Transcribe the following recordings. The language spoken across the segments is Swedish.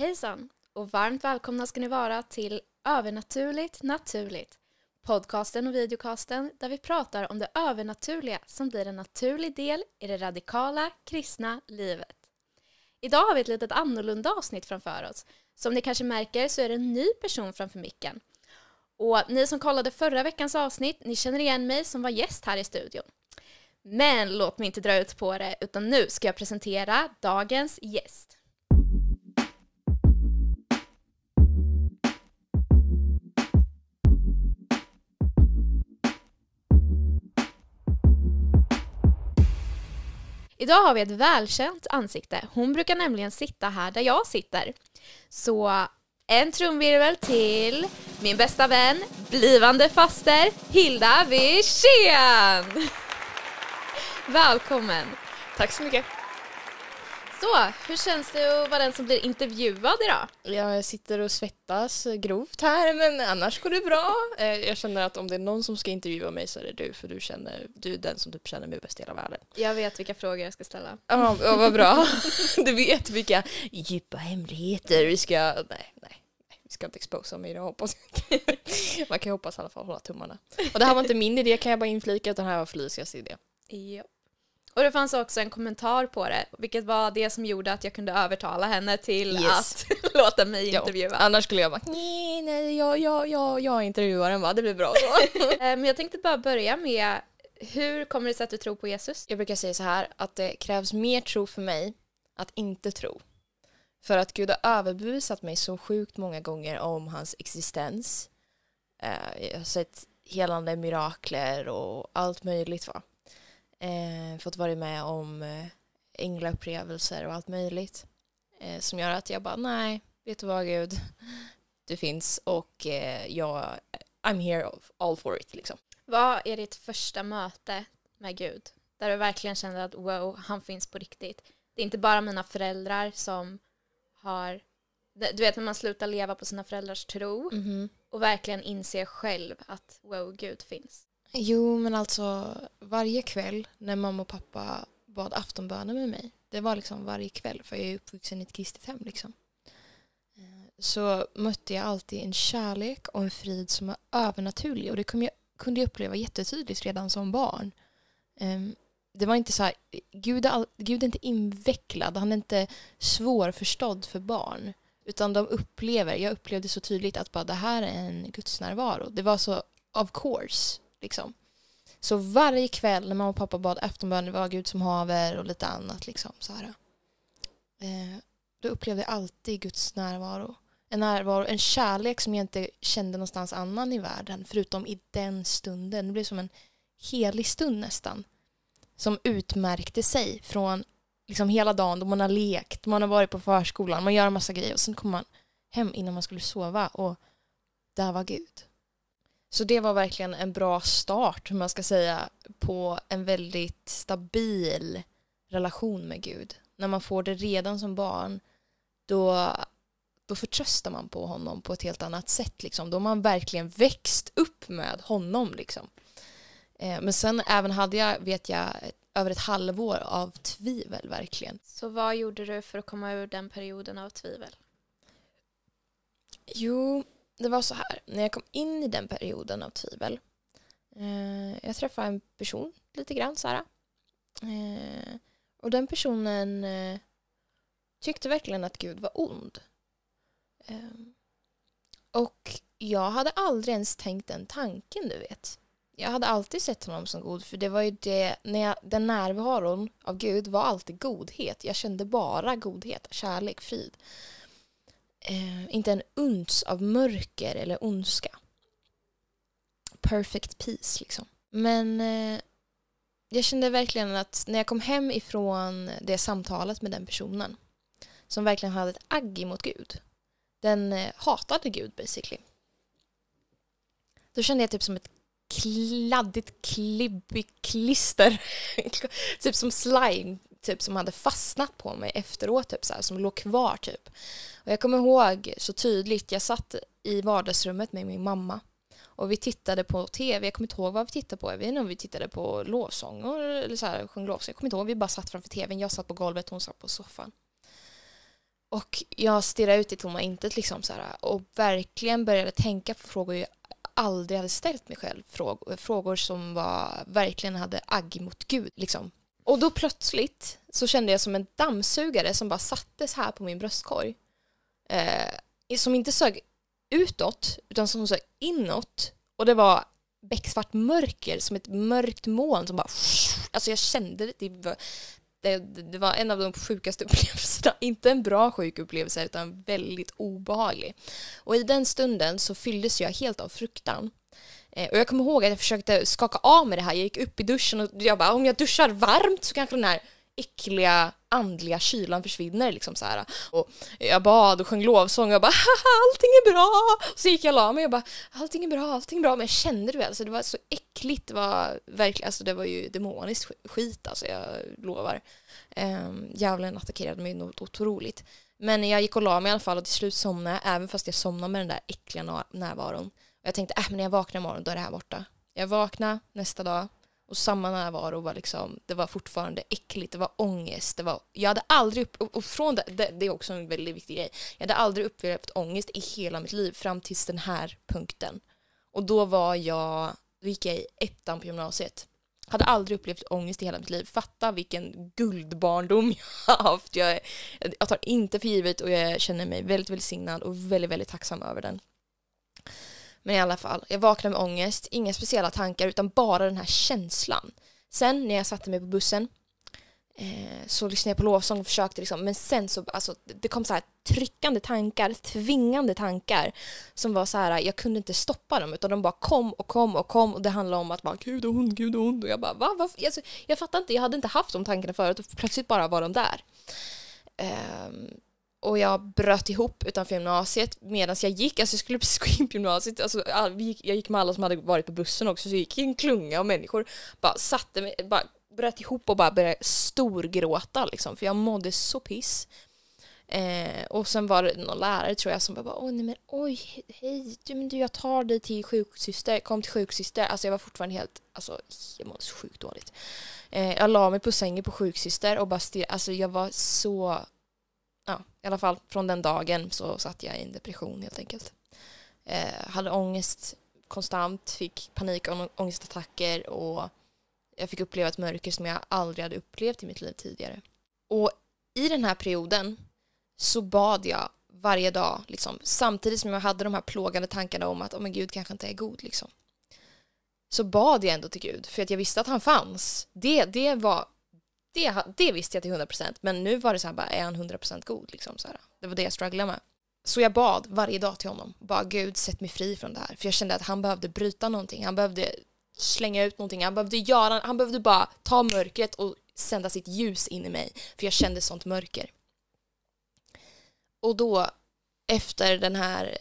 Hejsan och varmt välkomna ska ni vara till Övernaturligt naturligt. Podcasten och videocasten där vi pratar om det övernaturliga som blir en naturlig del i det radikala kristna livet. Idag har vi ett litet annorlunda avsnitt framför oss. Som ni kanske märker så är det en ny person framför micken. Och ni som kollade förra veckans avsnitt, ni känner igen mig som var gäst här i studion. Men låt mig inte dra ut på det, utan nu ska jag presentera dagens gäst. Idag har vi ett välkänt ansikte. Hon brukar nämligen sitta här där jag sitter. Så en trumvirvel till min bästa vän, blivande faster, Hilda Wirsén! Välkommen! Tack så mycket. Så, hur känns det att vara den som blir intervjuad idag? Jag sitter och svettas grovt här men annars går det bra. Eh, jag känner att om det är någon som ska intervjua mig så är det du för du, känner, du är den som typ känner mig bäst i hela världen. Jag vet vilka frågor jag ska ställa. Ja, oh, vad bra. Du vet vilka djupa hemligheter vi ska... Nej, nej. nej, Vi ska inte exposa mig idag hoppas jag Man kan hoppas i alla fall hålla tummarna. Och det här var inte min idé kan jag bara inflika utan det här var Felicias idé. Ja. Och det fanns också en kommentar på det, vilket var det som gjorde att jag kunde övertala henne till yes. att låta mig intervjua. Ja, annars skulle jag bara, nej, nej, jag, jag, jag, jag intervjuar den va, det blir bra så. Eh, men jag tänkte bara börja med, hur kommer det sig att du tror på Jesus? Jag brukar säga så här, att det krävs mer tro för mig att inte tro. För att Gud har överbevisat mig så sjukt många gånger om hans existens. Eh, jag har sett helande mirakler och allt möjligt va. Eh, fått vara med om eh, och allt möjligt. Eh, som gör att jag bara, nej, vet du vad Gud, du finns och eh, jag, I'm here all for it liksom. Vad är ditt första möte med Gud? Där du verkligen kände att wow, han finns på riktigt. Det är inte bara mina föräldrar som har, du vet när man slutar leva på sina föräldrars tro mm -hmm. och verkligen inser själv att wow, Gud finns. Jo, men alltså varje kväll när mamma och pappa bad aftonböner med mig, det var liksom varje kväll för jag är uppvuxen i ett kristet hem liksom. Eh, så mötte jag alltid en kärlek och en frid som var övernaturlig och det kunde jag, kunde jag uppleva jättetydligt redan som barn. Ehm, det var inte så här, Gud är, Gud är inte invecklad, han är inte svårförstådd för barn. Utan de upplever, jag upplevde så tydligt att bara det här är en gudsnärvaro. Det var så of course Liksom. Så varje kväll när mamma och pappa bad efterbön, det var Gud som haver och lite annat. Liksom, så här. Eh, då upplevde jag alltid Guds närvaro. En närvaro, en kärlek som jag inte kände någonstans annan i världen förutom i den stunden. Det blev som en helig stund nästan. Som utmärkte sig från liksom hela dagen då man har lekt, man har varit på förskolan, man gör en massa grejer och sen kommer man hem innan man skulle sova och där var Gud. Så det var verkligen en bra start, hur man ska säga, på en väldigt stabil relation med Gud. När man får det redan som barn, då, då förtröstar man på honom på ett helt annat sätt. Liksom. Då har man verkligen växt upp med honom. Liksom. Eh, men sen även hade jag, vet jag, över ett halvår av tvivel verkligen. Så vad gjorde du för att komma ur den perioden av tvivel? Jo, det var så här, när jag kom in i den perioden av tvivel. Eh, jag träffade en person lite grann så här. Eh, och den personen eh, tyckte verkligen att Gud var ond. Eh, och jag hade aldrig ens tänkt den tanken, du vet. Jag hade alltid sett honom som god, för det var ju det, när jag, den närvaron av Gud var alltid godhet. Jag kände bara godhet, kärlek, frid eh, inte en uns av mörker eller ondska. Perfect peace liksom. Men eh, jag kände verkligen att när jag kom hem ifrån det samtalet med den personen som verkligen hade ett agg mot Gud. Den eh, hatade Gud basically. Då kände jag typ som ett kladdigt, klibbigt klister. typ som slime typ som hade fastnat på mig efteråt, typ så här, som låg kvar typ. Och jag kommer ihåg så tydligt, jag satt i vardagsrummet med min mamma och vi tittade på tv, jag kommer inte ihåg vad vi tittade på, jag vet inte om vi tittade på lovsång eller så här, sjöng lovsång, jag kommer inte ihåg, vi bara satt framför tvn, jag satt på golvet, hon satt på soffan. Och jag stirrade ut i tomma intet liksom så här, och verkligen började tänka på frågor jag aldrig hade ställt mig själv. Frågor, frågor som var, verkligen hade agg mot Gud. Liksom. Och då plötsligt så kände jag som en dammsugare som bara sattes här på min bröstkorg. Eh, som inte sög utåt utan som sög inåt. Och det var becksvart mörker som ett mörkt moln som bara... Alltså jag kände det. Det var, det, det var en av de sjukaste upplevelserna. Inte en bra sjuk upplevelse utan väldigt obehaglig. Och i den stunden så fylldes jag helt av fruktan. Eh, och jag kommer ihåg att jag försökte skaka av mig det här. Jag gick upp i duschen och jag bara om jag duschar varmt så kanske den här äckliga andliga kylan försvinner. Liksom så här. Och jag bad och sjöng lovsång och jag bara allting är bra. Och så gick jag och la mig och bara allting är bra, allting är bra. Men jag kände det väl, alltså, det var så äckligt. Det var verkligen, alltså det var ju demoniskt skit alltså, jag lovar. Um, djävulen attackerade mig något otroligt. Men jag gick och la mig i alla fall och till slut somnade jag, även fast jag somnade med den där äckliga närvaron. Och jag tänkte, äh, men när jag vaknar imorgon då är det här borta. Jag vaknade nästa dag, och samma närvaro var liksom, det var fortfarande äckligt, det var ångest, det var, jag hade aldrig, upp, och från det, det, det är också en väldigt viktig grej, jag hade aldrig upplevt ångest i hela mitt liv fram tills den här punkten. Och då var jag, då gick jag i ettan på gymnasiet. Hade aldrig upplevt ångest i hela mitt liv. Fatta vilken guldbarndom jag har haft. Jag, jag tar inte för givet och jag känner mig väldigt välsignad och väldigt, väldigt tacksam över den. Men i alla fall, jag vaknade med ångest, inga speciella tankar utan bara den här känslan. Sen när jag satte mig på bussen eh, så lyssnade jag på lovsång och försökte liksom, men sen så, alltså det kom så här tryckande tankar, tvingande tankar som var så här, jag kunde inte stoppa dem utan de bara kom och kom och kom och det handlade om att bara gud och ond, gud och ond och jag bara va? va? Alltså, jag fattar inte, jag hade inte haft de tankarna förut och plötsligt bara var de där. Eh, och jag bröt ihop utanför gymnasiet medan jag gick, alltså jag skulle precis gå in på gymnasiet, alltså, jag gick med alla som hade varit på bussen också, så jag gick i en klunga av människor, bara satte mig, bara bröt ihop och bara började storgråta liksom, för jag mådde så piss. Eh, och sen var det någon lärare tror jag som bara, oj, nej, men, oj hej, du, men du, jag tar dig till sjuksyster, kom till sjuksyster, alltså jag var fortfarande helt, alltså jag mådde så sjukt dåligt. Eh, jag la mig på sängen på sjuksyster och bara stirrade, alltså jag var så ja, i alla fall från den dagen så satt jag i en depression helt enkelt. Eh, hade ångest konstant, fick panik och ångestattacker och jag fick uppleva ett mörker som jag aldrig hade upplevt i mitt liv tidigare. Och i den här perioden så bad jag varje dag, liksom, samtidigt som jag hade de här plågande tankarna om att oh, men Gud kanske inte är god. Liksom. Så bad jag ändå till Gud, för att jag visste att han fanns. Det, det var det, det visste jag till 100% men nu var det så här bara, är han 100% god? Liksom, så här. Det var det jag strugglade med. Så jag bad varje dag till honom, bara Gud sätt mig fri från det här. För jag kände att han behövde bryta någonting, han behövde slänga ut någonting, han behövde göra, han behövde bara ta mörkret och sända sitt ljus in i mig. För jag kände sånt mörker. Och då, efter den här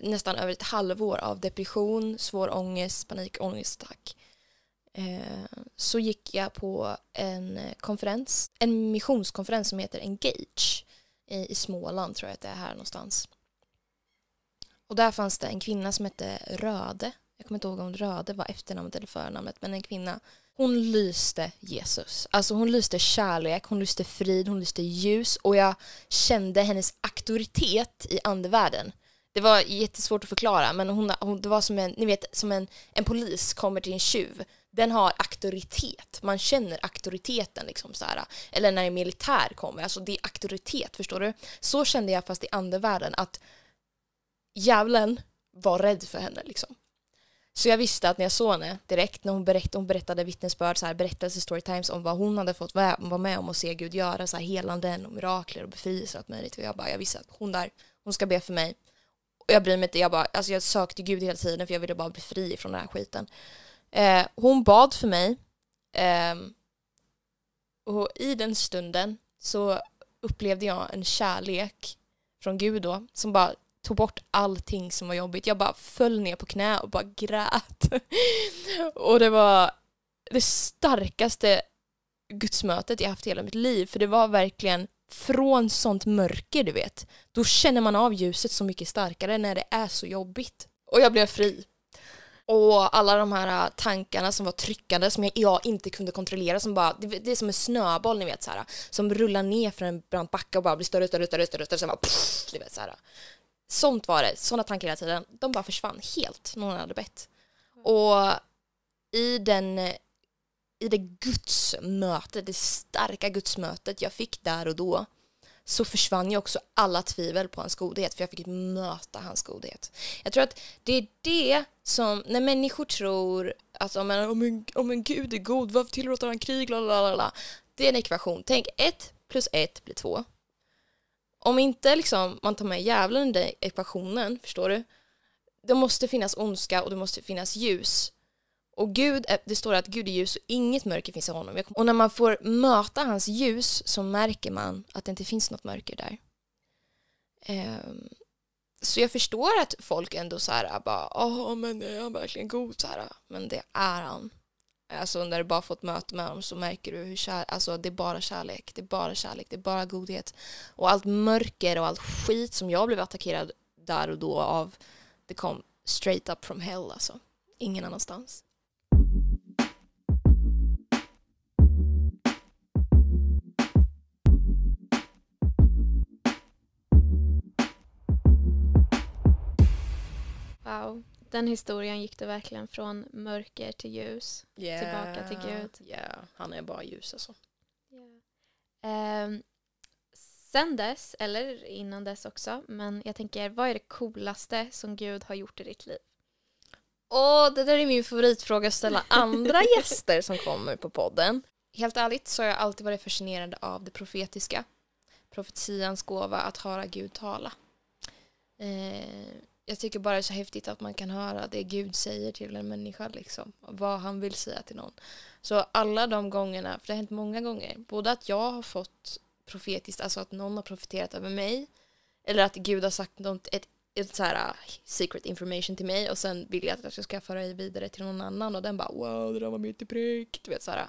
nästan över ett halvår av depression, svår ångest, panikångestattack. Eh, så gick jag på en eh, konferens, en missionskonferens som heter Engage i, Småland tror jag att det är här någonstans. Och där fanns det en kvinna som hette Röde. Jag kommer inte ihåg om Röde var efternamnet eller förnamnet, men en kvinna. Hon lyste Jesus. Alltså hon lyste kärlek, hon lyste frid, hon lyste ljus och jag kände hennes auktoritet i andevärlden. Det var jättesvårt att förklara, men hon, hon, det var som en, ni vet, som en, en polis kommer till en tjuv den har auktoritet. Man känner auktoriteten. Liksom, så här. Eller när en militär kommer, alltså det är auktoritet, förstår du? Så kände jag fast i andevärlden att djävulen var rädd för henne. Liksom. Så jag visste att när jag såg henne direkt när hon berättade, hon berättade vittnesbörd, så här, berättelse storytimes om vad hon hade fått vara med om och se Gud göra, så här, helanden och mirakler och befrielser och allt möjligt. Och jag bara, jag visste att hon där, hon ska be för mig. Och jag bryr mig inte, jag bara, alltså jag sökte Gud hela tiden för jag ville bara bli fri från den här skiten. Eh, hon bad för mig eh, och i den stunden så upplevde jag en kärlek från Gud då som bara tog bort allting som var jobbigt. Jag bara föll ner på knä och bara grät. och det var det starkaste gudsmötet jag haft i hela mitt liv för det var verkligen från sånt mörker du vet. Då känner man av ljuset så mycket starkare när det är så jobbigt. Och jag blev fri och alla de här äh, tankarna som var tryckande som jag, jag inte kunde kontrollera som bara, det, det är som en snöboll ni vet så här, som rullar ner för en brant backe och bara blir större, större, större, större, större, sen bara pff, ni vet så här. Sånt var det, sådana tankar hela tiden. De bara försvann helt, när hon hade bett. Och i den i det gudsmötet, det starka gudsmötet jag fick där och då så försvann ju också alla tvivel på hans godhet för jag fick möta hans godhet. Jag tror att det är det som, när människor tror att om en, om en, om en gud är god, varför tillåter han krig? Lalalala. Det är en ekvation. Tänk ett plus ett blir två. Om inte liksom man tar med djävulen i den ekvationen, förstår du? Det måste finnas ondska och det måste finnas ljus. Och Gud, det står att Gud är ljus och inget mörker finns i honom. Och när man får möta hans ljus så märker man att det inte finns något mörker där. Um, så jag förstår att folk ändå så här ah, bara, ja men är han verkligen god så här? Ah. Men det är han. Alltså när du bara fått möte med honom så märker du hur kär, alltså det är bara kärlek, det är bara kärlek, det är bara godhet. Och allt mörker och allt skit som jag blev attackerad där och då av, det kom straight up from hell alltså. Ingen annanstans. Wow. Den historien gick du verkligen från mörker till ljus. Yeah. Tillbaka till Gud. Ja, yeah. han är bara ljus alltså. Yeah. Um, sen dess, eller innan dess också, men jag tänker, vad är det coolaste som Gud har gjort i ditt liv? Åh, det där är min favoritfråga att ställa andra gäster som kommer på podden. Helt ärligt så har jag alltid varit fascinerad av det profetiska. Profetians gåva att höra Gud tala. Eh, jag tycker bara det är så häftigt att man kan höra det Gud säger till en människa, liksom. Vad han vill säga till någon. Så alla de gångerna, för det har hänt många gånger, både att jag har fått profetiskt, alltså att någon har profeterat över mig, eller att Gud har sagt något, ett, ett så här uh, secret information till mig och sen vill jag att jag ska föra det vidare till någon annan och den bara wow, det där var mitt i prick, du vet så här.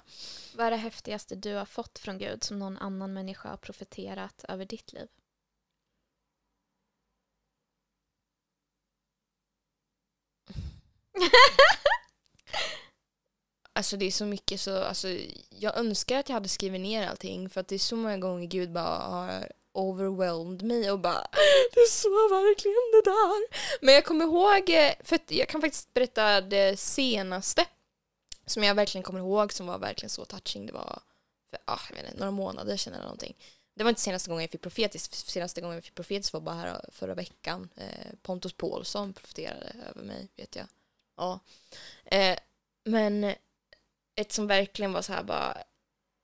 Vad är det häftigaste du har fått från Gud som någon annan människa har profeterat över ditt liv? alltså det är så mycket så, alltså jag önskar att jag hade skrivit ner allting för att det är så många gånger Gud bara har overwhelmed mig och bara du sa verkligen det där. Men jag kommer ihåg, eh, för jag kan faktiskt berätta det senaste som jag verkligen kommer ihåg som var verkligen så touching. Det var för ah, jag vet inte, några månader sedan eller någonting. Det var inte senaste gången jag fick profetiskt. Senaste gången jag fick profetiskt var bara här förra veckan. Eh, Pontus Paulsson profeterade över mig, vet jag. Ja. Eh, men ett som verkligen var så här bara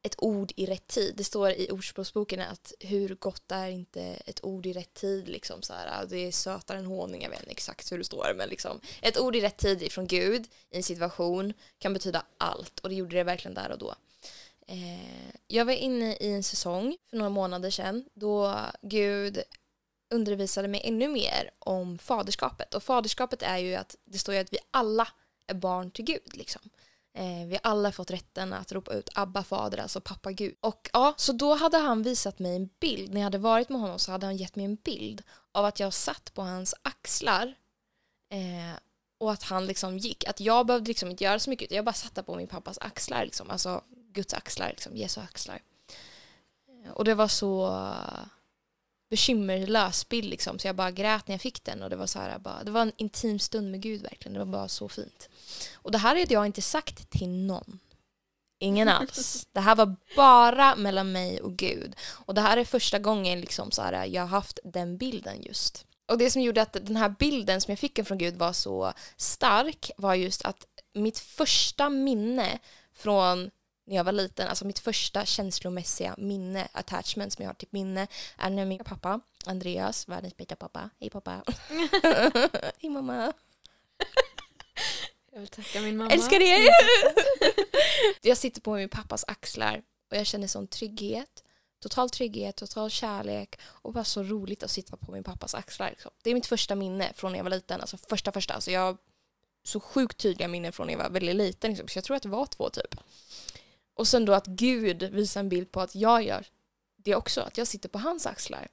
ett ord i rätt tid. Det står i Ordspråksboken att hur gott är inte ett ord i rätt tid liksom så här. Det är sötare än honung, jag vet inte exakt hur det står men liksom ett ord i rätt tid ifrån Gud i en situation kan betyda allt och det gjorde det verkligen där och då. Eh, jag var inne i en säsong för några månader sedan då Gud undervisade mig ännu mer om faderskapet. Och faderskapet är ju att det står ju att vi alla är barn till Gud. Liksom. Eh, vi har alla fått rätten att ropa ut Abba fader, alltså pappa Gud. Och ja, så då hade han visat mig en bild. När jag hade varit med honom så hade han gett mig en bild av att jag satt på hans axlar eh, och att han liksom gick. Att jag behövde liksom inte göra så mycket, jag bara satt där på min pappas axlar, liksom. alltså Guds axlar, liksom, Jesu axlar. Eh, och det var så bekymmerlös bild liksom. Så jag bara grät när jag fick den och det var så här, bara, det var en intim stund med Gud verkligen. Det var bara så fint. Och det här hade jag inte sagt till någon. Ingen alls. Det här var bara mellan mig och Gud. Och det här är första gången liksom så här, jag har haft den bilden just. Och det som gjorde att den här bilden som jag fick från Gud var så stark var just att mitt första minne från när jag var liten, alltså mitt första känslomässiga minne, attachment som jag har till minne, är när min pappa, Andreas, världens bästa pappa, hej pappa, hej mamma. Jag vill tacka min mamma. Älskar er! jag sitter på min pappas axlar och jag känner sån trygghet, total trygghet, total kärlek och bara så roligt att sitta på min pappas axlar. Liksom. Det är mitt första minne från när jag var liten, alltså första första. Alltså jag så sjukt tydliga minnen från när jag var väldigt liten, liksom. så jag tror att det var två typ. Och sen då att Gud visar en bild på att jag gör det också, att jag sitter på hans axlar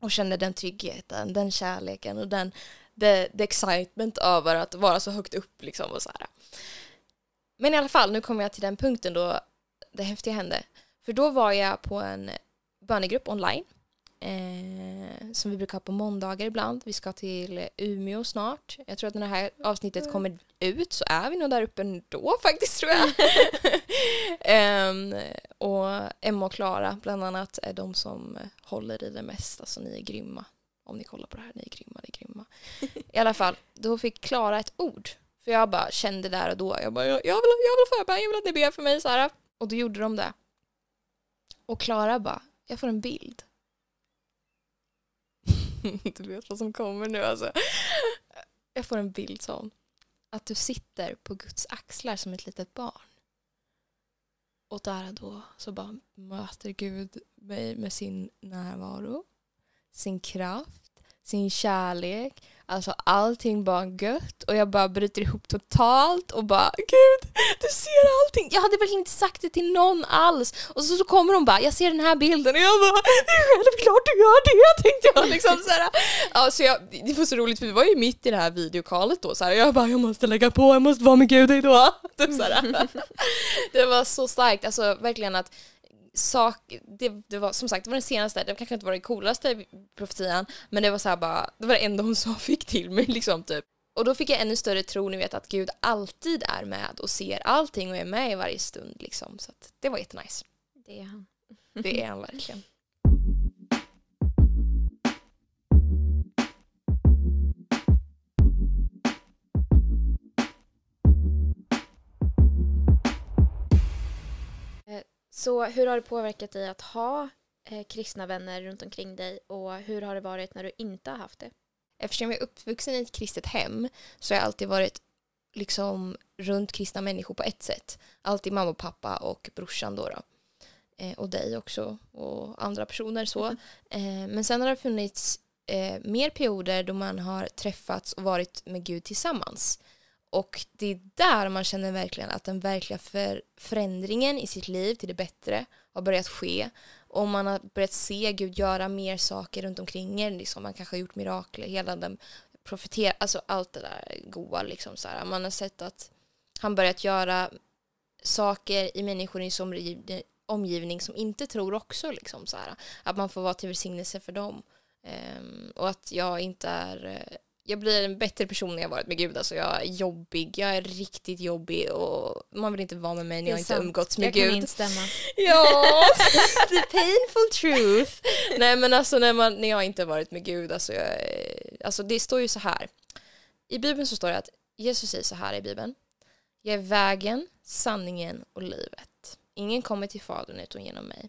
och känner den tryggheten, den kärleken och den the, the excitement över att vara så högt upp liksom och så här. Men i alla fall, nu kommer jag till den punkten då det häftiga hände. För då var jag på en bönegrupp online eh, som vi brukar ha på måndagar ibland. Vi ska till Umeå snart. Jag tror att när det här avsnittet kommer ut så är vi nog där uppe då faktiskt tror jag. eh, och Emma och Klara bland annat är de som håller i det mesta. Alltså ni är grymma. Om ni kollar på det här, ni är grymma, ni är grymma. I alla fall, då fick Klara ett ord. För jag bara kände där och då, jag bara, jag, vill, jag vill förbön, jag vill att ni ber för mig så här. Och då gjorde de det. Och Klara bara, jag får en bild. du vet vad som kommer nu alltså. Jag får en bild sån. Att du sitter på Guds axlar som ett litet barn. Och där och då så bara möter Gud mig med sin närvaro, sin kraft, sin kärlek, Alltså allting bara gött och jag bara bryter ihop totalt och bara gud, du ser allting. Jag hade verkligen inte sagt det till någon alls. Och så, så kommer de bara, jag ser den här bilden och jag bara, det är självklart du gör det, tänkte jag. Liksom, så här. Ja, så jag, det var så roligt för vi var ju mitt i det här videokalet då. Så här, jag bara, jag måste lägga på, jag måste vara med Gud idag. Typ, så här. Det var så starkt, alltså verkligen att sak, det, det, var som sagt det var den senaste, det kanske inte var den coolaste profetian men det var så bara, det var det enda hon sa fick till mig liksom typ. Och då fick jag ännu större tro, ni vet att Gud alltid är med och ser allting och är med i varje stund liksom. Så att det var jättenice. Det är han. Det är han verkligen. Så hur har det påverkat dig att ha eh, kristna vänner runt omkring dig och hur har det varit när du inte har haft det? Eftersom jag är uppvuxen i ett kristet hem så har jag alltid varit liksom runt kristna människor på ett sätt. Alltid mamma och pappa och brorsan då. då. Eh, och dig också och andra personer så. Mm. Eh, men sen har det funnits eh, mer perioder då man har träffats och varit med Gud tillsammans. Och det är där man känner verkligen att den verkliga för förändringen i sitt liv till det bättre har börjat ske. Och man har börjat se Gud göra mer saker runt omkring en. Liksom man kanske har gjort mirakler, hela den profetera, alltså allt det där goa liksom så här. Man har sett att han börjat göra saker i människor i sin omgivning som inte tror också liksom så här. Att man får vara till välsignelse för dem. Um, och att jag inte är eh, jag blir en bättre person när jag varit med Gud. Alltså jag är jobbig, jag är riktigt jobbig och man vill inte vara med mig när jag inte umgåtts med jag Gud. Jag kan instämma. Ja, the painful truth. Nej men alltså när, man, när jag inte varit med Gud, alltså, jag, alltså det står ju så här. I Bibeln så står det att Jesus säger så här i Bibeln. Jag är vägen, sanningen och livet. Ingen kommer till Fadern utan genom mig.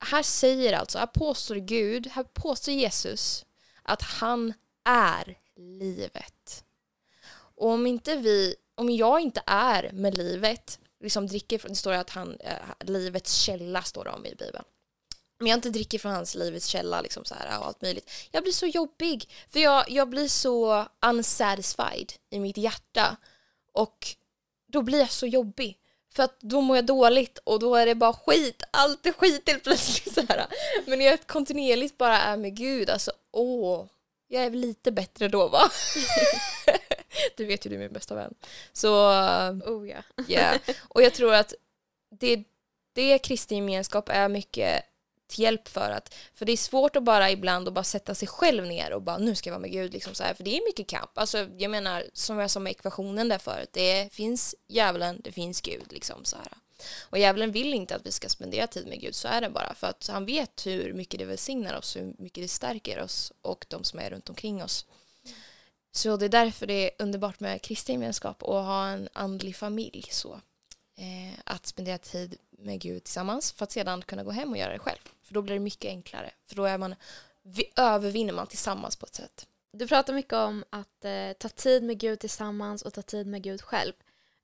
Här säger alltså, här påstår Gud, här påstår Jesus att han är livet. Och om inte vi, om jag inte är med livet, liksom dricker, från, det står att han, äh, livets källa står det om i Bibeln. Om jag inte dricker från hans livets källa liksom så här, och allt möjligt. Jag blir så jobbig. För jag, jag blir så unsatisfied i mitt hjärta. Och då blir jag så jobbig. För att då mår jag dåligt och då är det bara skit. Allt är skit helt plötsligt. Så här. Men när jag kontinuerligt bara är med Gud, alltså åh, jag är lite bättre då va? du vet ju du är min bästa vän. Så, oh ja. yeah. Och jag tror att det, det kristen gemenskap är mycket till hjälp för att, för det är svårt att bara ibland att bara sätta sig själv ner och bara nu ska jag vara med Gud liksom så här, för det är mycket kamp. Alltså jag menar som jag sa med ekvationen där förut, det finns djävulen, det finns Gud liksom så här. Och djävulen vill inte att vi ska spendera tid med Gud, så är det bara. För att han vet hur mycket det välsignar oss, hur mycket det stärker oss och de som är runt omkring oss. Så det är därför det är underbart med kristen gemenskap och ha en andlig familj. så eh, Att spendera tid med Gud tillsammans för att sedan kunna gå hem och göra det själv. För då blir det mycket enklare. För då är man, vi övervinner man tillsammans på ett sätt. Du pratar mycket om att eh, ta tid med Gud tillsammans och ta tid med Gud själv.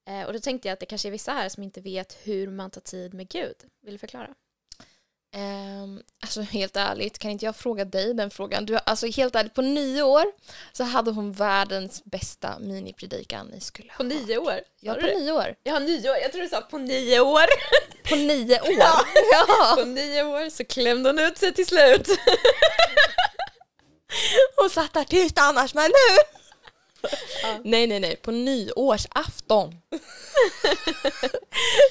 Eh, och då tänkte jag att det kanske är vissa här som inte vet hur man tar tid med Gud. Vill du förklara? Um, alltså helt ärligt, kan inte jag fråga dig den frågan? Du, alltså helt ärligt, på nio år så hade hon världens bästa minipredikan ni skulle ha. På nio år? Ja, på nio år. Ja, nio år. Jag tror du sa på nio år. På nio år? Ja. ja. På nio år så klämde hon ut sig till slut. och satt där tyst annars men nu! Nej nej nej, på nyårsafton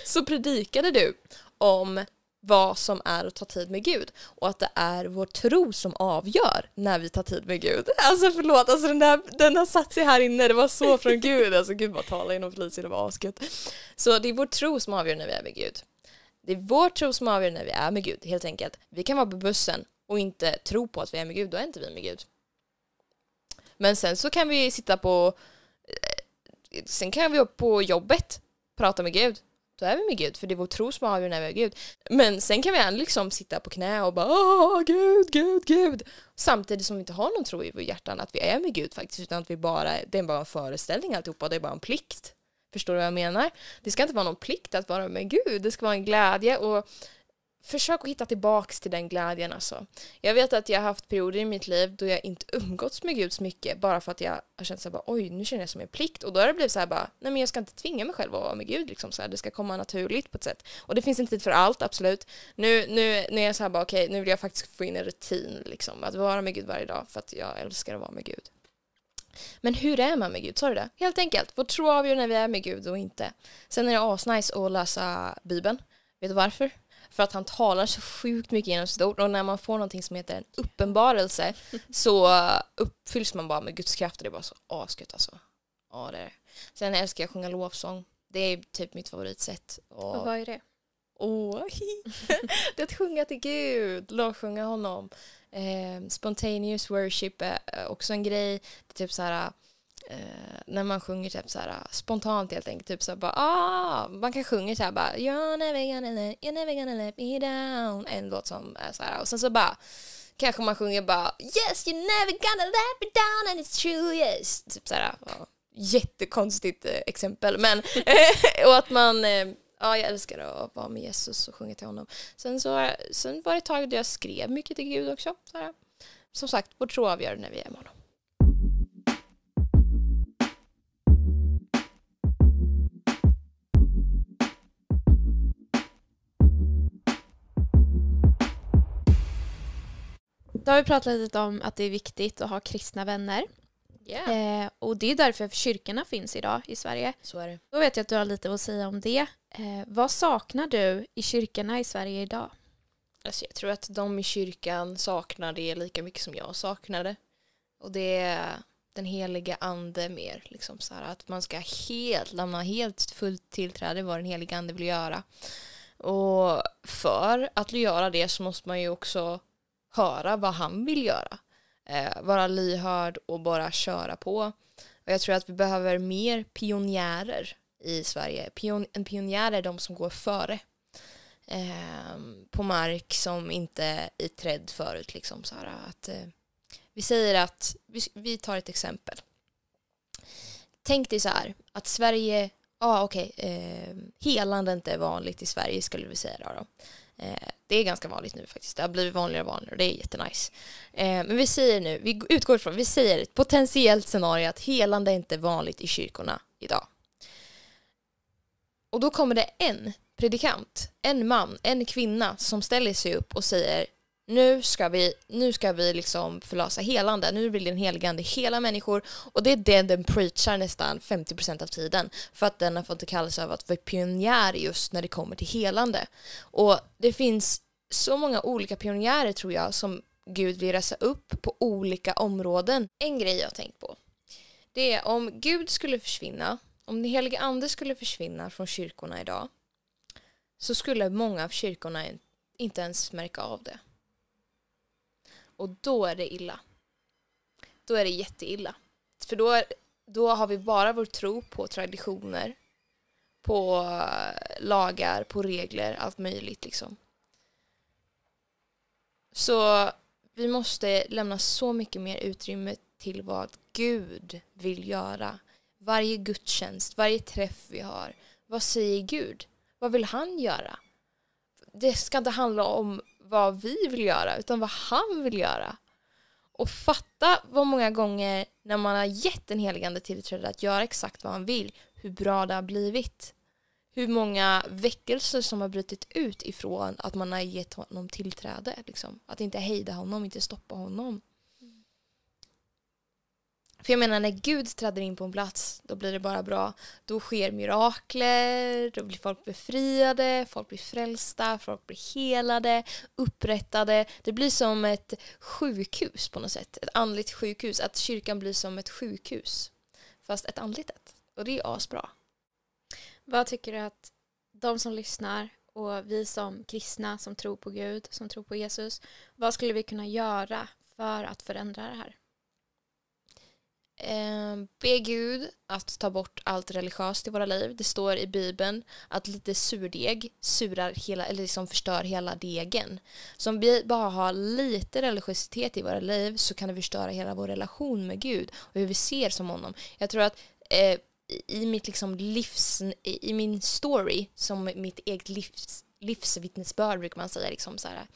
så predikade du om vad som är att ta tid med Gud och att det är vår tro som avgör när vi tar tid med Gud. Alltså förlåt, alltså den, där, den har satt sig här inne, det var så från Gud. Alltså Gud bara talar genom Felicia, det var asgött. Så det är vår tro som avgör när vi är med Gud. Det är vår tro som avgör när vi är med Gud, helt enkelt. Vi kan vara på bussen och inte tro på att vi är med Gud, då är inte vi med Gud. Men sen så kan vi sitta på, eh, sen kan vi på jobbet prata med Gud då är vi med Gud, för det är vår tro som avgör när vi är Gud. Men sen kan vi ändå liksom sitta på knä och bara Åh, Gud, Gud, Gud. Samtidigt som vi inte har någon tro i vårt hjärtan att vi är med Gud faktiskt, utan att vi bara, det är bara en föreställning alltihopa, det är bara en plikt. Förstår du vad jag menar? Det ska inte vara någon plikt att vara med Gud, det ska vara en glädje och försök att hitta tillbaks till den glädjen alltså. Jag vet att jag har haft perioder i mitt liv då jag inte umgåtts med Gud så mycket bara för att jag har känt såhär oj nu känner jag som en plikt och då har det blivit såhär bara nej men jag ska inte tvinga mig själv att vara med Gud liksom så det ska komma naturligt på ett sätt. Och det finns en tid för allt absolut. Nu, nu, nu är jag såhär bara okej okay, nu vill jag faktiskt få in en rutin liksom att vara med Gud varje dag för att jag älskar att vara med Gud. Men hur är man med Gud? Sa du det? Helt enkelt. Vår tro avgör när vi är med Gud och inte. Sen är det asnice att läsa Bibeln. Vet du varför? För att han talar så sjukt mycket genom sitt ord och när man får någonting som heter en uppenbarelse så uppfylls man bara med Guds kraft och det är bara så asgött alltså. Ja det är det. Sen älskar jag att sjunga lovsång. Det är typ mitt favoritsätt. Och, och vad är det? Åh, det är att sjunga till Gud, lovsjunga honom. Eh, spontaneous worship är också en grej. Det är typ så här eh, när man sjunger typ så här, äh, spontant helt enkelt. Typ så här, bara, ah, man kan sjunga så här bara You're never gonna let, you're never gonna let me down. En låt som är så här. Och sen så bara kanske man sjunger bara Yes you're never gonna let me down and it's true yes. Typ så här. Ja, jättekonstigt eh, exempel. Men och att man eh, ja, jag älskar att vara med Jesus och sjunga till honom. Sen, så, sen var det ett tag då jag skrev mycket till Gud också. Så här. Som sagt, vår tro avgör när vi är med honom. Då har vi pratat lite om att det är viktigt att ha kristna vänner. Yeah. Eh, och det är därför kyrkorna finns idag i Sverige. Så är det. Då vet jag att du har lite att säga om det. Eh, vad saknar du i kyrkorna i Sverige idag? Alltså jag tror att de i kyrkan saknar det lika mycket som jag saknade. Och det är den heliga ande mer. Liksom så här, att man ska helt lämna helt fullt tillträde vad den heliga ande vill göra. Och för att göra det så måste man ju också höra vad han vill göra. Eh, vara lyhörd och bara köra på. Och jag tror att vi behöver mer pionjärer i Sverige. Pion en pionjär är de som går före. Eh, på mark som inte är trädd förut. Liksom, så här, att, eh, vi säger att, vi, vi tar ett exempel. Tänk dig så här, att Sverige, ja ah, okej, okay, eh, helande inte är vanligt i Sverige skulle vi säga då. då. Eh, det är ganska vanligt nu faktiskt. Det har blivit vanligare och vanligare och det är jättenice. Eh, men vi säger nu, vi utgår ifrån, vi säger ett potentiellt scenario att helande är inte vanligt i kyrkorna idag. Och då kommer det en predikant, en man, en kvinna som ställer sig upp och säger nu ska vi, nu ska vi liksom förlösa helande, nu vill den heligande hela människor och det är det den preachar nästan 50% av tiden för att den har fått kallelse av att vara pionjär just när det kommer till helande. Och det finns så många olika pionjärer tror jag som Gud vill resa upp på olika områden. En grej jag har tänkt på det är om Gud skulle försvinna, om den heliga ande skulle försvinna från kyrkorna idag så skulle många av kyrkorna inte ens märka av det. Och då är det illa. Då är det jätteilla. För då, är, då har vi bara vår tro på traditioner, på eh, lagar, på regler, allt möjligt liksom. Så vi måste lämna så mycket mer utrymme till vad Gud vill göra. Varje gudstjänst, varje träff vi har. Vad säger Gud? Vad vill han göra? Det ska inte handla om vad vi vill göra utan vad han vill göra. Och fatta vad många gånger när man har gett en heligande tillträde att göra exakt vad han vill, hur bra det har blivit. Hur många väckelser som har brutit ut ifrån att man har gett honom tillträde. Liksom. Att inte hejda honom, inte stoppa honom. För jag menar när Gud träder in på en plats då blir det bara bra. Då sker mirakler, då blir folk befriade, folk blir frälsta, folk blir helade, upprättade. Det blir som ett sjukhus på något sätt. Ett andligt sjukhus. Att kyrkan blir som ett sjukhus. Fast ett andligt ett. Och det är asbra. Vad tycker du att de som lyssnar och vi som kristna som tror på Gud, som tror på Jesus, vad skulle vi kunna göra för att förändra det här? Eh, be Gud att ta bort allt religiöst i våra liv. Det står i Bibeln att lite surdeg surar hela, eller liksom förstör hela degen. Så om vi bara har lite religiositet i våra liv så kan det förstöra hela vår relation med Gud och hur vi ser som honom. Jag tror att eh, i mitt liksom livs, i min story, som mitt eget livs, livsvittnesbörd brukar man säga, liksom så, här,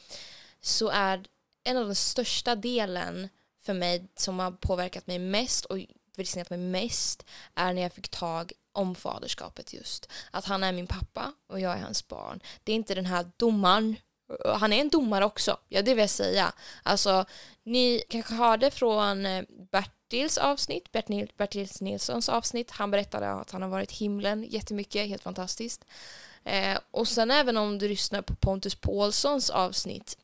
så är en av den största delen för mig som har påverkat mig mest och välsignat mig mest är när jag fick tag om faderskapet just. Att han är min pappa och jag är hans barn. Det är inte den här domaren han är en domare också, ja det vill jag säga. Alltså, ni kanske hörde från eh, Bertils avsnitt, Bert Bertils Nilssons avsnitt. Han berättade att han har varit himlen jättemycket, helt fantastiskt. Eh, och sen även om du lyssnar på Pontus Paulssons avsnitt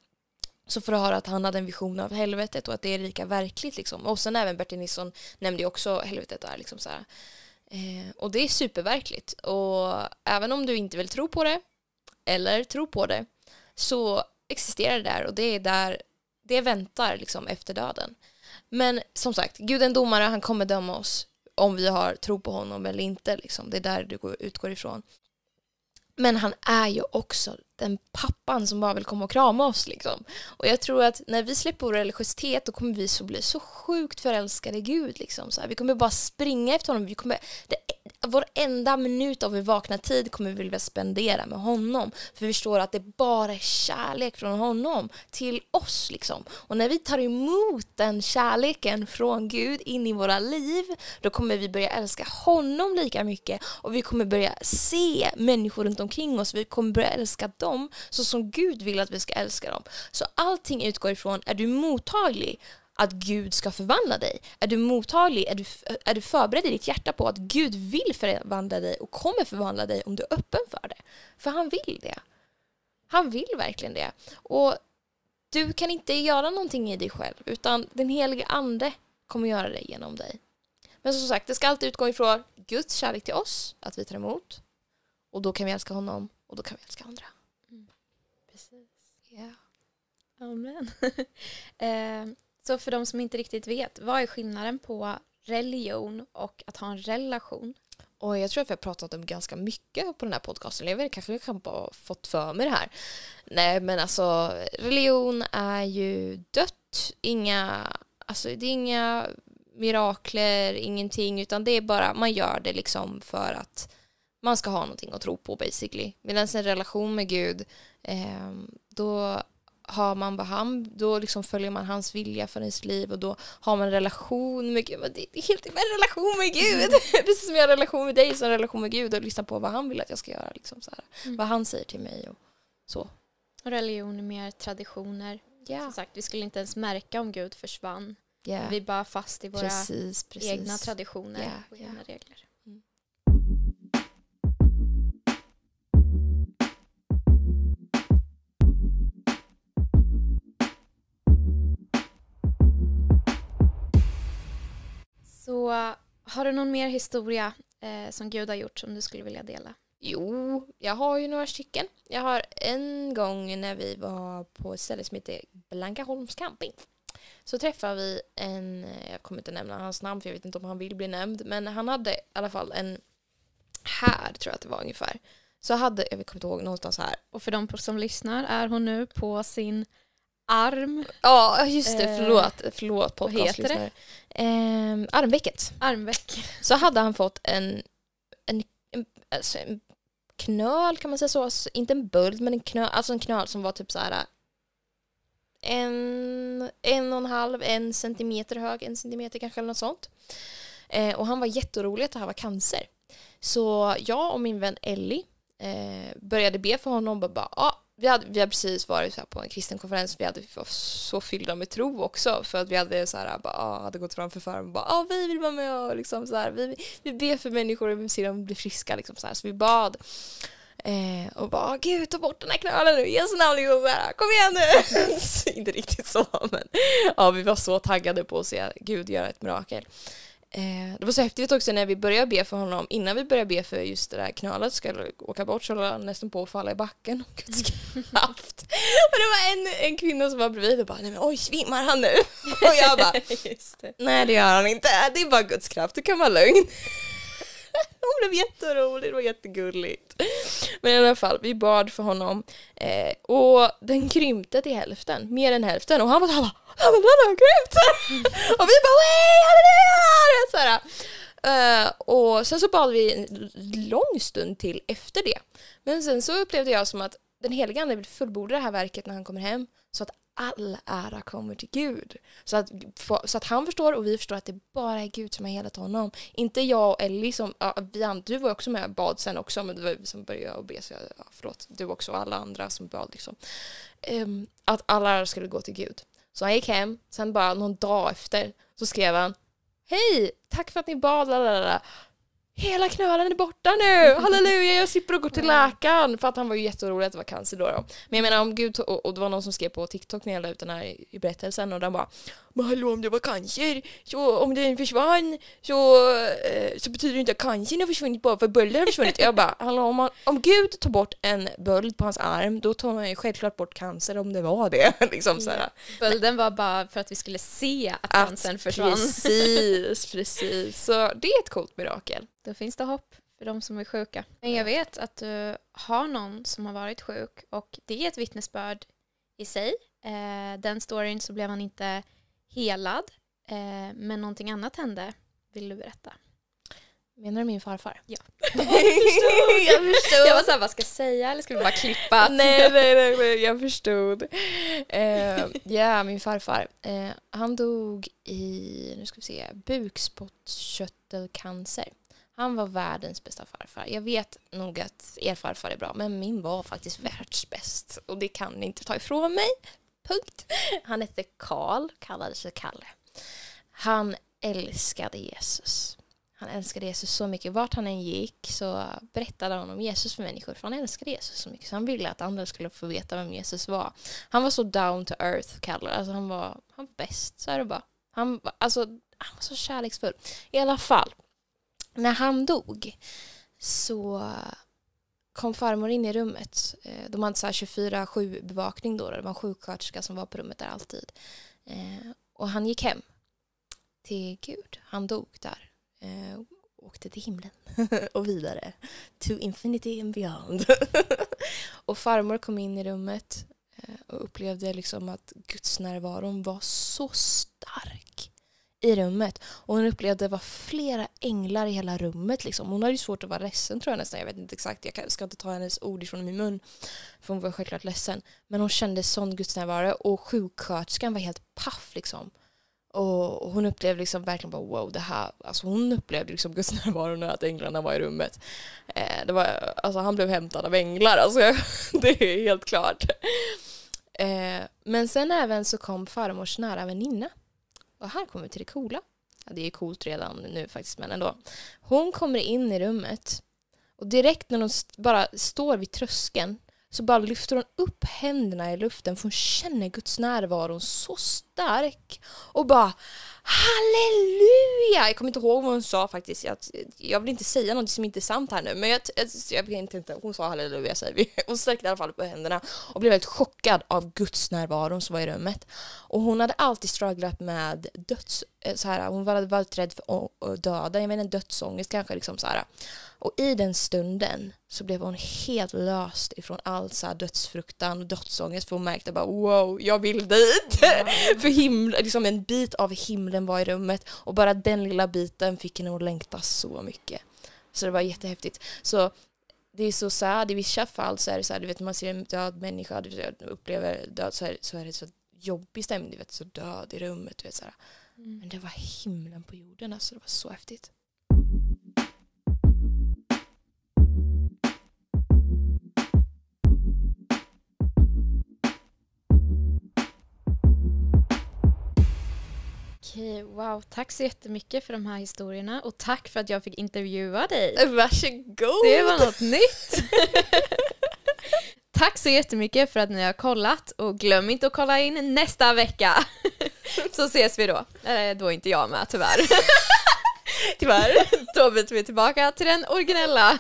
så får du höra att han hade en vision av helvetet och att det är lika verkligt. Liksom. Och sen även Bertil Nilsson nämnde ju också helvetet där. Liksom så eh, och det är superverkligt. Och även om du inte vill tro på det eller tro på det så existerar det där och det är där det väntar liksom efter döden. Men som sagt, Gud är en domare, han kommer döma oss om vi har tro på honom eller inte. Liksom. Det är där du utgår ifrån. Men han är ju också den pappan som bara vill komma och krama oss. Liksom. Och jag tror att när vi släpper vår religiositet då kommer vi så bli så sjukt förälskade i Gud. Liksom. Så här, vi kommer bara springa efter honom. Vi kommer, det, vår enda minut av vår vakna tid kommer vi vilja spendera med honom. För vi förstår att det bara är kärlek från honom till oss. Liksom. Och när vi tar emot den kärleken från Gud in i våra liv då kommer vi börja älska honom lika mycket och vi kommer börja se människor runt omkring oss. Vi kommer börja älska dem så som Gud vill att vi ska älska dem. Så allting utgår ifrån, är du mottaglig att Gud ska förvandla dig? Är du mottaglig? Är du, är du förberedd i ditt hjärta på att Gud vill förvandla dig och kommer förvandla dig om du är öppen för det? För han vill det. Han vill verkligen det. Och du kan inte göra någonting i dig själv utan den helige ande kommer göra det genom dig. Men som sagt, det ska alltid utgå ifrån Guds kärlek till oss, att vi tar emot. Och då kan vi älska honom och då kan vi älska andra. Precis. Yeah. Amen. eh, så för de som inte riktigt vet, vad är skillnaden på religion och att ha en relation? Och jag tror att vi har pratat om ganska mycket på den här podcasten. Jag vet kanske jag kan bara fått för mig det här. Nej men alltså religion är ju dött. Inga, alltså det är inga mirakler, ingenting utan det är bara man gör det liksom för att man ska ha någonting att tro på basically. Medan en relation med Gud då har man han, då liksom följer man hans vilja för ens liv och då har man en relation med Gud. Det är helt en relation med Gud! Precis som jag har en relation med dig så en relation med Gud och lyssna på vad han vill att jag ska göra. Liksom så mm. Vad han säger till mig och så. Religion är mer traditioner. Yeah. Som sagt, vi skulle inte ens märka om Gud försvann. Yeah. Vi är bara fast i våra precis, precis. egna traditioner yeah, och egna regler. Så har du någon mer historia eh, som Gud har gjort som du skulle vilja dela? Jo, jag har ju några stycken. Jag har en gång när vi var på ett ställe som heter Blankaholms camping. Så träffade vi en, jag kommer inte nämna hans namn för jag vet inte om han vill bli nämnd, men han hade i alla fall en, här tror jag att det var ungefär. Så hade, jag kommer inte ihåg, någonstans här. Och för de som lyssnar är hon nu på sin arm. Ja, just det. Förlåt, eh, förlåt podcastlyssnare. Eh, armvecket. Armveck. Så hade han fått en, en, en, alltså en knöl kan man säga så. Alltså, inte en böld men en knöl, alltså en knöl som var typ så här en, en och en halv, en centimeter hög, en centimeter kanske eller något sånt. Eh, och han var jätteorolig att det här var cancer. Så jag och min vän Ellie eh, började be för honom och bara, ah, vi, hade, vi hade precis varit så här på en kristen konferens, vi hade vi var så fyllda med tro också för att vi hade, så här, bara, ah, hade gått framför föraren och bara ah, vi vill vara med och liksom, så här, vi, vi ber för människor och vi ser dem bli friska. Liksom, så, här. så vi bad eh, och bara ah, gud ta bort den här knölen nu, i Jesu namn liksom, så här, kom igen nu! Inte riktigt så men ja, vi var så taggade på att se Gud göra ett mirakel. Eh, det var så häftigt också när vi började be för honom, innan vi började be för just det där knölet skulle åka bort så höll han nästan på att falla i backen om Guds kraft. och det var en, en kvinna som var bredvid och bara, nej men oj svimmar han nu? och jag bara, det. nej det gör han inte, det är bara Guds kraft, du kan vara lugn. Hon blev jätterolig, det var jättegulligt. Men i alla fall, vi bad för honom eh, och den krympte till hälften, mer än hälften och han var såhär ja men den har krympt! och vi bara wey halleluja! Så här. Uh, och sen så bad vi en lång stund till efter det. Men sen så upplevde jag som att den heliga ande vill fullborda det här verket när han kommer hem så att all ära kommer till Gud. Så att, så att han förstår och vi förstår att det bara är Gud som har helat honom. Inte jag och Ellie som, ja, vi, du var också med och bad sen också men det var vi som började be så jag, ja, förlåt, du också och alla andra som bad liksom. Um, att all ära skulle gå till Gud. Så han gick hem, sen bara någon dag efter så skrev han Hej, tack för att ni bad, lalala hela knölen är borta nu, halleluja jag slipper att gå till läkaren. För att han var ju jätteorolig att det var cancer då. då. Men jag menar om Gud, och, och det var någon som skrev på TikTok när jag la ut den här i berättelsen och den bara Men hallå om det var cancer, så om den försvann så, eh, så betyder det inte att cancern har försvunnit bara för bölden har försvunnit. jag bara, hallå om, man, om Gud tar bort en böld på hans arm då tar man ju självklart bort cancer om det var det. liksom, så här. Bölden var bara för att vi skulle se att cancern försvann. Precis, precis. Så det är ett coolt mirakel. Då finns det hopp för de som är sjuka. Men jag vet att du har någon som har varit sjuk och det är ett vittnesbörd i sig. Eh, den storyn så blev han inte helad eh, men någonting annat hände. Vill du berätta? Menar du min farfar? Ja. jag förstod. jag förstod. Jag var såhär, vad ska jag säga eller ska vi bara klippa? nej, nej, nej, nej, jag förstod. Uh, ja, min farfar. Uh, han dog i, nu ska vi se, bukspottkörtelcancer. Han var världens bästa farfar. Jag vet nog att er farfar är bra, men min var faktiskt världsbäst. Och det kan ni inte ta ifrån mig. Punkt. Han hette Karl, kallade sig Kalle. Han älskade Jesus. Han älskade Jesus så mycket. Vart han än gick så berättade han om Jesus för människor. För han älskade Jesus så mycket. Så han ville att andra skulle få veta vem Jesus var. Han var så down to earth, Kalle. Alltså han var, han var bäst. Så är det bara. Han, alltså, han var så kärleksfull. I alla fall när han dog så kom farmor in i rummet. Eh, de hade 24-7 bevakning då. Det var en sjuksköterska som var på rummet där alltid. Eh, och han gick hem till Gud. Han dog där. Eh, åkte till himlen och vidare. To infinity and beyond. och farmor kom in i rummet och upplevde liksom att Guds närvaron var så stark i rummet. Och hon upplevde att det var flera änglar i hela rummet. Liksom. Hon hade ju svårt att vara ledsen tror jag nästan. Jag vet inte exakt, jag ska inte ta hennes ord ifrån min mun. För hon var självklart ledsen. Men hon kände sån gudsnärvaro och sjuksköterskan var helt paff liksom. Och hon upplevde liksom verkligen bara wow det här, alltså hon upplevde liksom gudsnärvaron och att änglarna var i rummet. Eh, det var, alltså han blev hämtad av änglar, alltså det är helt klart. Eh, men sen även så kom farmors nära väninna och här kommer vi till det coola. Ja, det är coolt redan nu faktiskt, men ändå. Hon kommer in i rummet och direkt när hon bara står vid tröskeln så bara lyfter hon upp händerna i luften för hon känner Guds närvaro så stark och bara halleluja! Jag kommer inte ihåg vad hon sa faktiskt. Jag, jag vill inte säga något som inte är sant här nu men jag, jag, jag vet inte, hon sa halleluja säger vi. Hon sträckte i alla fall upp händerna och blev väldigt chockad av Guds närvaro som var i rummet. Och hon hade alltid strugglat med döds... Eh, så här, hon var väldigt rädd för döden, jag inte, dödsångest kanske liksom så här. Och i den stunden så blev hon helt löst ifrån all så här dödsfruktan och dödsångest för hon märkte bara wow, jag vill dit! Mm. för himlen, liksom en bit av himlen var i rummet och bara den lilla biten fick henne att längta så mycket. Så det var jättehäftigt. Så det är så sad, i vissa fall så är det så här, du vet man ser en död människa, du upplever död så är, så är det så jobbig stämning, vet, så död i rummet. Vet, mm. Men det var himlen på jorden, alltså det var så häftigt. Okej, wow. Tack så jättemycket för de här historierna och tack för att jag fick intervjua dig. Varsågod! Det var något nytt. Tack så jättemycket för att ni har kollat och glöm inte att kolla in nästa vecka. Så ses vi då. Eh, då är inte jag med tyvärr. Tyvärr. Då byter vi tillbaka till den originella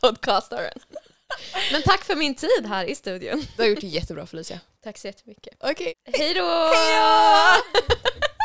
podcastaren. Men tack för min tid här i studion. Du har gjort det jättebra Felicia. Tack så jättemycket. Okej. Hej då! Hej då!